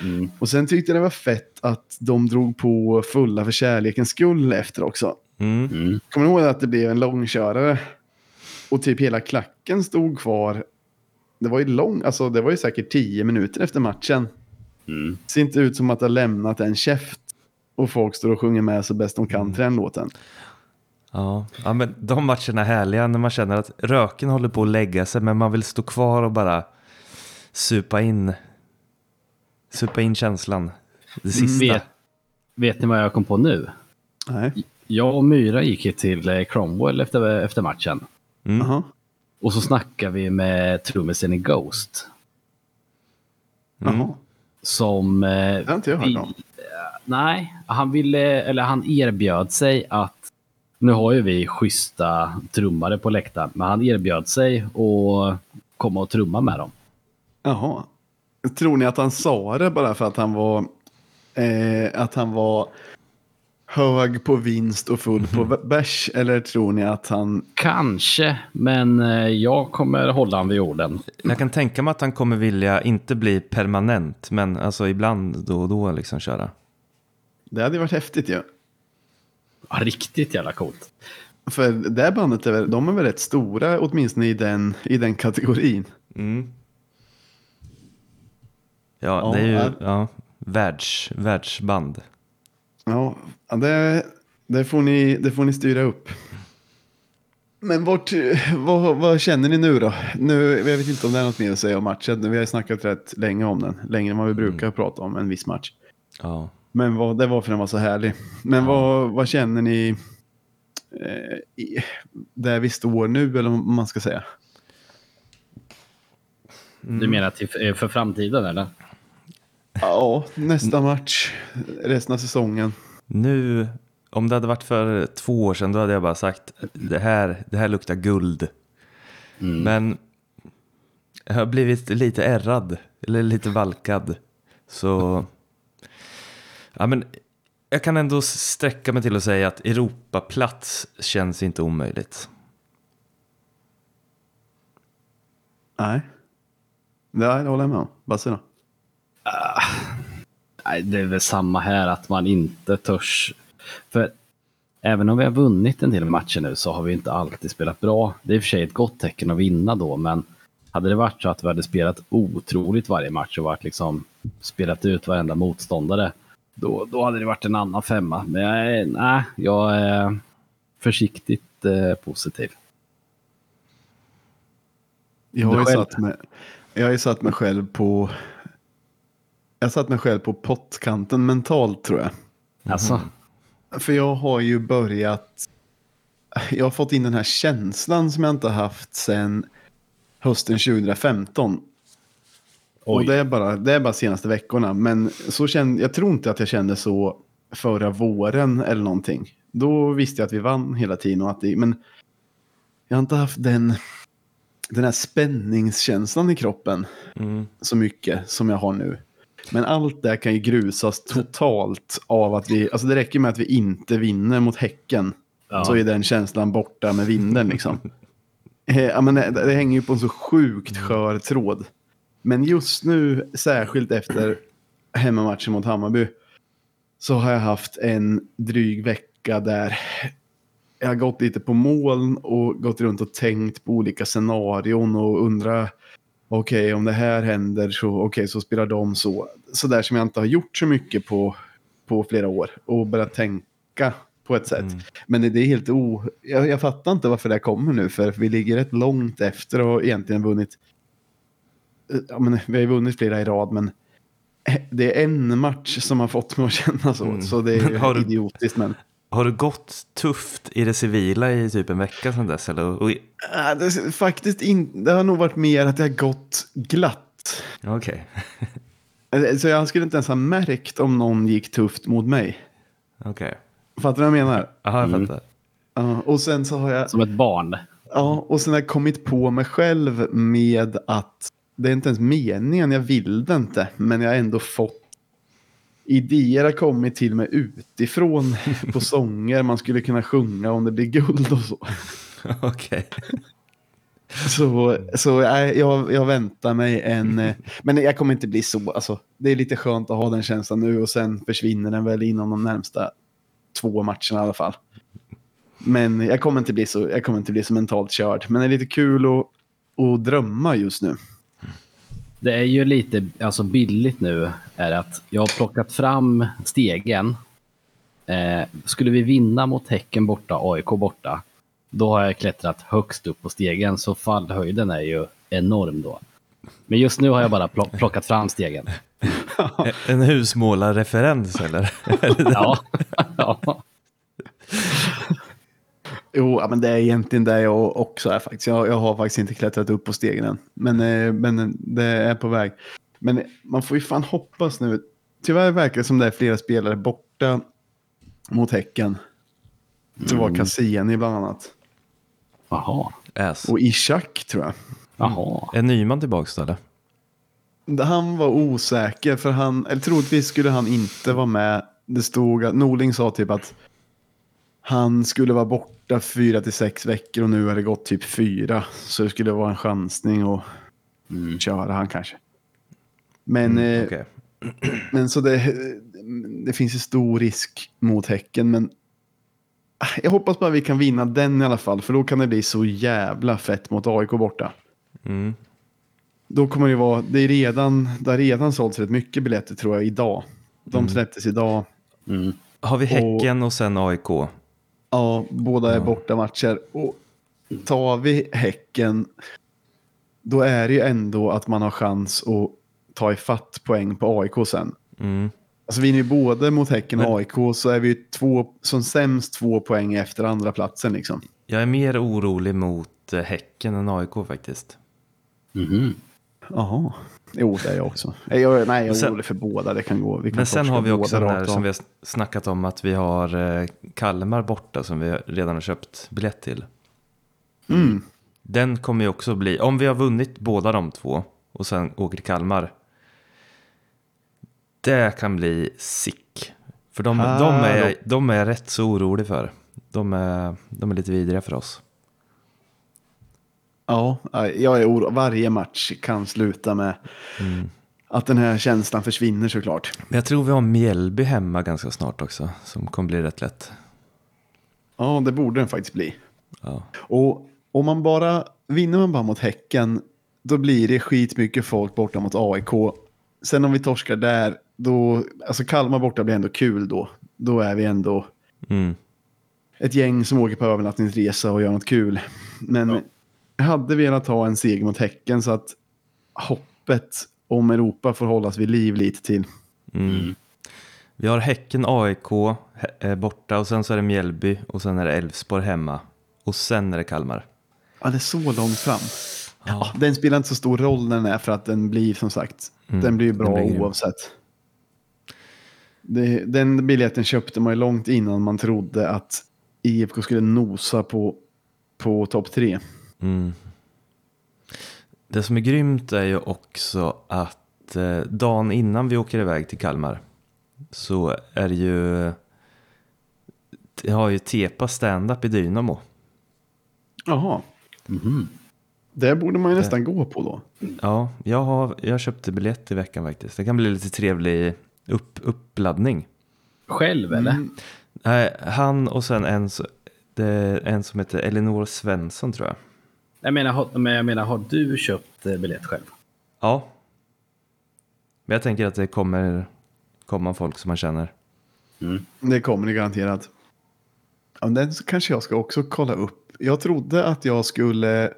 Mm. Och sen tyckte jag det var fett att de drog på fulla för kärlekens skull efter också. Mm. Mm. Kommer du ihåg att det blev en långkörare? Och typ hela klacken stod kvar. Det var ju lång, alltså det var ju säkert tio minuter efter matchen. Mm. Det ser inte ut som att det har lämnat en käft. Och folk står och sjunger med så bäst de kan till den låten. Ja. ja, men de matcherna är härliga när man känner att röken håller på att lägga sig men man vill stå kvar och bara supa in, supa in känslan. Det sista. Vet, vet ni vad jag kom på nu? Nej. Jag och Myra gick ju till eh, Cromwell efter, efter matchen. Mm. Jaha. Och så snackade vi med trummisen i Ghost. Mm. Som... eh, Det har inte jag hört om. Nej, han ville, eller han erbjöd sig att... Nu har ju vi schyssta trummare på läktaren, men han erbjöd sig att komma och trumma med dem. Jaha. Tror ni att han sa det bara för att han var, eh, att han var hög på vinst och full på bärs? Eller tror ni att han... Kanske, men eh, jag kommer hålla han vid orden. Jag kan tänka mig att han kommer vilja inte bli permanent men alltså ibland då och då liksom köra. Det hade varit häftigt ju. Ja, riktigt jävla coolt. För det bandet, är väl, de är väl rätt stora åtminstone i den, i den kategorin. Mm. Ja, Ja, det är ju ja. ja, världs, världsband. Ja, ja, det, det, får ni, det får ni styra upp. Men vart, vad, vad känner ni nu då? Nu, jag vet inte om det är något mer att säga om matchen. Vi har ju snackat rätt länge om den. Längre än vad vi brukar prata om en viss match. Ja. Men vad, det var för den var så härlig. Men vad, vad känner ni eh, i, där vi står nu, eller vad man ska säga? Du menar till, eh, för framtiden eller? Ja, nästa match, resten av säsongen. Nu, om det hade varit för två år sedan då hade jag bara sagt det här, det här luktar guld. Men jag har blivit lite ärrad, eller lite valkad. Så, ja men jag kan ändå sträcka mig till att säga att Europaplats känns inte omöjligt. Nej. Det håller jag med om. Basse då? Nej, det är väl samma här att man inte törs. För även om vi har vunnit en del matcher nu så har vi inte alltid spelat bra. Det är i och för sig ett gott tecken att vinna då, men hade det varit så att vi hade spelat otroligt varje match och varit liksom spelat ut varenda motståndare, då, då hade det varit en annan femma. Men jag är, nej, jag är försiktigt eh, positiv. Jag har ju satt mig, jag har ju satt mig själv på... Jag satt mig själv på pottkanten mentalt tror jag. Alltså, För jag har ju börjat... Jag har fått in den här känslan som jag inte har haft sedan hösten 2015. Och oj. det är, bara, det är bara senaste veckorna. Men så kände, jag tror inte att jag kände så förra våren eller någonting. Då visste jag att vi vann hela tiden. Och att det, men jag har inte haft den, den här spänningskänslan i kroppen Mm. så mycket som jag har nu. Men allt det kan ju grusas totalt av att vi, alltså det räcker med att vi inte vinner mot Häcken. Ja. Så är den känslan borta med vinden liksom. Eh, ja, men det, det hänger ju på en så sjukt skör tråd. Men just nu, särskilt efter hemmamatchen mot Hammarby, så har jag haft en dryg vecka där jag har gått lite på moln och gått runt och tänkt på olika scenarion och undrat okej, om det här händer så, okej, så spelar de så. Så där som jag inte har gjort så mycket på, på flera år och börjat tänka på ett sätt. Men det, det är helt o... Jag, jag fattar inte varför det kommer nu, för vi ligger rätt långt efter och egentligen vunnit... Ja, men vi har ju vunnit flera i rad, men det är en match som har fått mig att känna så. Mm. Så det är Har du- idiotiskt, men... Har du gått tufft i det civila i typ en vecka sedan dess? Eller? Och, Äh, det, är faktiskt in, det har nog varit mer att det har gått glatt. Okej. Så jag skulle inte ens ha märkt om någon gick tufft mot mig. Okej. Fattar du vad jag menar? Jaha, jag Mm. fattar. Ja, och sen så har jag, Som ett barn. ja, och sen har jag kommit på mig själv med att det är inte ens meningen, jag vill det inte, men jag har ändå fått idéer har kommit till mig utifrån på sånger man skulle kunna sjunga om det blir guld och så. Okej. Så, så jag, jag, jag väntar mig en... eh, Men jag kommer inte bli så... Alltså, det är lite skönt att ha den känslan nu och sen försvinner den väl inom de närmsta två matcherna i alla fall. Men jag kommer inte bli så, jag kommer inte bli så mentalt körd. Men det är lite kul att, att drömma just nu. Det är ju lite alltså billigt nu är att jag har plockat fram stegen. Eh, skulle vi vinna mot Häcken borta, AIK borta, då har jag klättrat högst upp på stegen så fallhöjden är ju enorm då. Men just nu har jag bara plock- plockat fram stegen. En husmålarreferens eller? Ja, ja. Jo, ja, men det är egentligen det jag också är faktiskt. Jag, jag har faktiskt inte klättrat upp på stegen än. Men, eh, men det är på väg. Men man får ju fan hoppas nu. Tyvärr verkar det som det är flera spelare borta mot Häcken. Det var Cassini bland annat. Jaha. Ass. Och Ishak tror jag. Jaha. Är Nyman tillbaka då eller? Han var osäker för han, eller troligtvis skulle han inte vara med. Det stod att Norling sa typ att han skulle vara borta fyra till sex veckor och nu har det gått typ fyra. Så det skulle vara en chansning att Mm. köra han kanske. Men, eh, Okej. men så det, det finns ju stor risk mot Häcken. Men ah, jag hoppas bara vi kan vinna den i alla fall. För då kan det bli så jävla fett mot AIK borta. Mm. Då kommer det vara, det är redan, det har redan sålts rätt mycket biljetter tror jag idag. De släpptes idag. Mm. Har vi Häcken och sen AIK? Ja, båda är borta matcher. Och tar vi Häcken, då är det ju ändå att man har chans att ta ifatt poäng på AIK sen. Mm. Alltså vinner vi både mot Häcken och AIK så är vi ju två, som sämst två poäng efter andra platsen liksom. Jag är mer orolig mot eh, Häcken än AIK faktiskt. Mhm. Jaha. Jo, det är jag också. Jag, nej, jag är sen- orolig för båda. Det kan gå. Vi kan Men sen har vi också den här som vi har snackat om att vi har eh, Kalmar borta som vi redan har köpt biljett till. Mm. Den kommer ju också bli, om vi har vunnit båda de två och sen åker till Kalmar. Det kan bli sick. För de, de, är, Hallå. de är rätt så orolig för. De är, de är lite vidriga för oss. Ja, jag är orolig. Varje match kan sluta med Mm. att den här känslan försvinner såklart. Men jag tror vi har Mjällby hemma ganska snart också. Som kommer bli rätt lätt. Ja, det borde den faktiskt bli. Ja. Och om man bara vinner man bara mot Häcken, då blir det skitmycket folk borta mot AIK. Sen om vi torskar där, då, alltså Kalmar borta blir ändå kul då. Då är vi ändå Mm. ett gäng som åker på övernattningsresa och gör något kul. Men jag hade velat ha en seger mot Häcken så att hoppet om Europa får hållas vid liv lite till. Mm. Vi har Häcken, AIK eh, borta och sen så är det Mjällby och sen är det Elfsborg hemma. Och sen är det Kalmar. Ja, det är så långt fram. Ja, den spelar inte så stor roll när den är för att den blir som sagt, Mm, den blir den bra blir oavsett. Det, den biljetten köpte man ju långt innan man trodde att IFK skulle nosa på, på topp tre. Mm. Det som är grymt är ju också att eh, dagen innan vi åker iväg till Kalmar så är det ju det har ju Tepa stand-up i Dynamo. Jaha, Mhm. det borde man ju nästan gå på då. Ja, jag, har, jag köpte biljett i veckan faktiskt. Det kan bli lite trevlig upp, uppladdning. Själv eller? Mm. Nej, han och sen en, det är en som heter Elinor Svensson tror jag. Jag menar, men jag menar, har du köpt eh, biljett själv? Ja. Men jag tänker att det kommer komma folk som man känner. Det kommer det garanterat. Ja, den så kanske jag ska också kolla upp. Jag trodde att jag skulle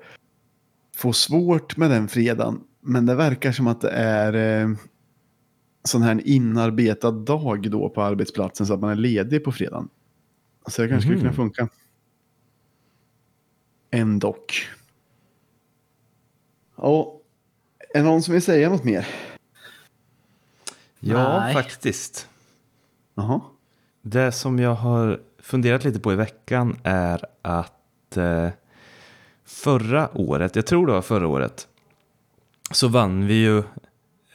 få svårt med den fredagen. Men det verkar som att det är eh, sån här inarbetad dag då på arbetsplatsen så att man är ledig på fredagen. Så det kanske skulle Mhm. kunna funka. Ändock. Ja, är det någon som vill säga något mer? Ja, Nej. faktiskt. Jaha. Det som jag har funderat lite på i veckan är att eh, förra året, jag tror det var förra året, så vann vi ju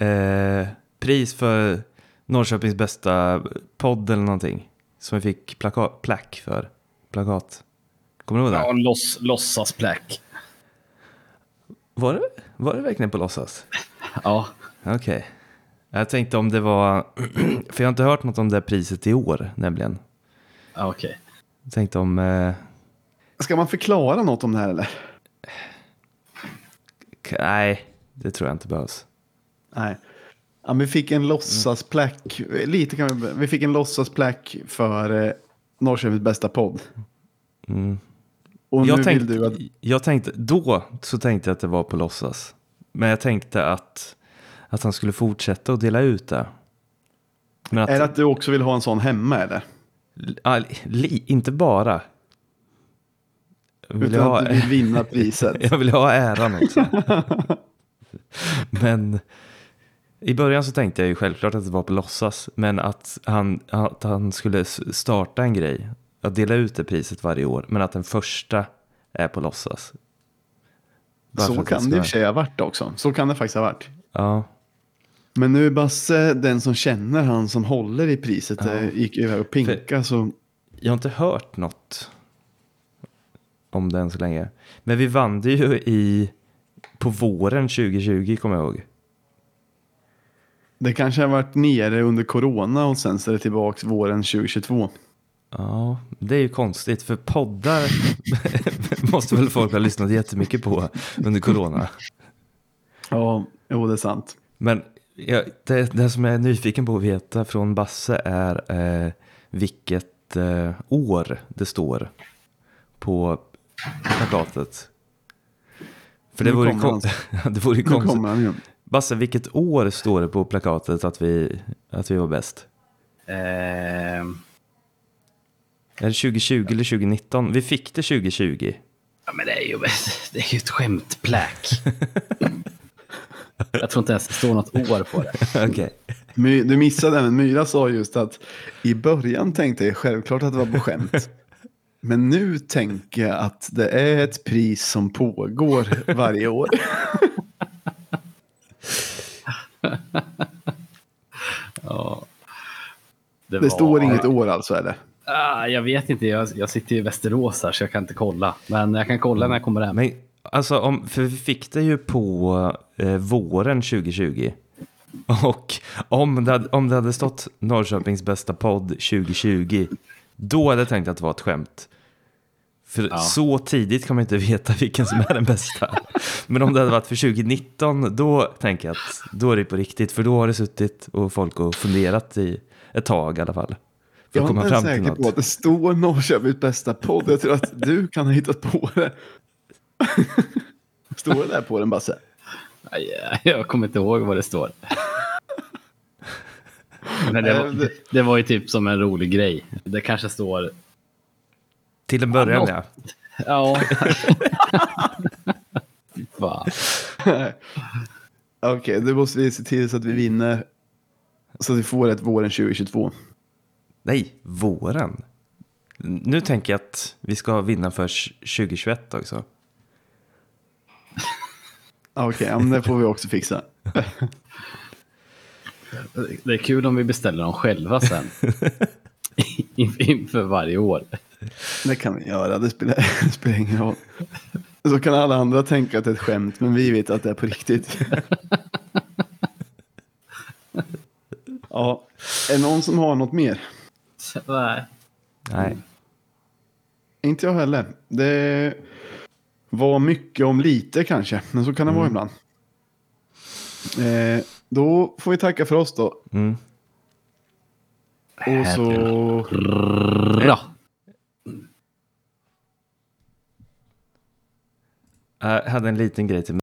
eh, pris för Norrköpings bästa podd eller någonting. Som vi fick plaka- plack för. Plakat. Kommer du ihåg det? Ja, loss, låtsasplack. Var, det? var det verkligen på låtsas? Ja, Okej. Jag tänkte om det var, för jag har inte hört något om det här priset i år nämligen. ja, okej. Jag tänkte om, eh, Ska man förklara något om det här eller? k- nej, det tror jag inte behövs. Nej. Ja, vi fick en låtsasplack. Lite kan vi, vi fick en låtsasplack för eh, Norrköpings bästa podd. Mm. Och Jag nu tänkte, vill du att... jag tänkte, då så tänkte jag att det var på låtsas. Men jag tänkte att, att han skulle fortsätta att dela ut det. Men att, Är det att du också vill ha en sån hemma eller? Li, inte bara. Jag vill, Utan ha, att du vill vinna priset. jag vill ha äran också. men i början så tänkte jag ju självklart att det var på låtsas. Men att han, att han skulle starta en grej. Att dela ut det priset varje år. Men att den första är på låtsas. Bara för Så kan det i och för sig ha varit också. Så kan det faktiskt ha varit. Ja, Men nu är Basse den som känner han som håller i priset. Ja. eh, Gick iväg och pinka så... jag har inte hört något om den så länge. Men vi vann det ju i, på våren 2020 kommer jag ihåg. Det kanske har varit nere under corona och sen så är det tillbaka våren 2022. Ja, det är ju konstigt för poddar måste väl folk ha lyssnat jättemycket på under corona. Ja, jo det är sant. Men ja, det, det som jag är nyfiken på att veta från Basse är eh, vilket eh, år det står på plakatet. För det Nu vore, kon- det vore ju Nu konstigt. Basse, vilket år står det på plakatet att vi, att vi var bäst? Ehm, Är det 2020 eller 2019? Vi fick det 2020. ja, men det är ju, det är ju ett skämtplack. Jag tror inte ens det står något år på det. Okej. My, du missade även, Myra sa just att i början tänkte jag självklart att det var på skämt. Men nu tänker jag att det är ett pris som pågår varje år. Ja. Det var- står inget år alltså eller? Ah, jag vet inte, jag, jag sitter i Västerås här så jag kan inte kolla. Men jag kan kolla när jag kommer hem. Men alltså, om, för vi fick det ju på eh, våren 2020. Och om det, hade, om det hade stått Norrköpings bästa podd 2020, då hade jag tänkt att det var ett skämt. För Ja. så tidigt kan man inte veta vilken som är den bästa. Men om det hade varit för 2019, då tänker jag att då är det på riktigt. För då har det suttit och folk och funderat i ett tag i alla fall. För Jag är inte fram ens säker på att det står Norrköpings bästa podd. Jag tror att du kan ha hittat på det. Står det där på den Basse? Aj, Jag kommer inte ihåg vad det står. Men det, var, Nej, det var ju typ som en rolig grej. Det kanske står... Till en början Ja, ja. Fan. Okej, då måste vi se till så att vi vinner. Så att vi får ett våren 2022. Nej, våren. Nu tänker jag att vi ska vinna för 2021 också. Okej, ja, men det får vi också fixa. Det är kul om vi beställer dem själva sen. In- Inför varje år. Det kan vi göra, det spelar, det spelar ingen roll. Så kan alla andra tänka att det är ett skämt, men vi vet att det är på riktigt. Ja, är någon som har något mer? Nej. Nej. Inte jag heller. Det var mycket om lite kanske, men så kan det vara ibland. Eh, då får vi tacka för oss då. Mm. Och så... Bra. Jag hade en liten grej till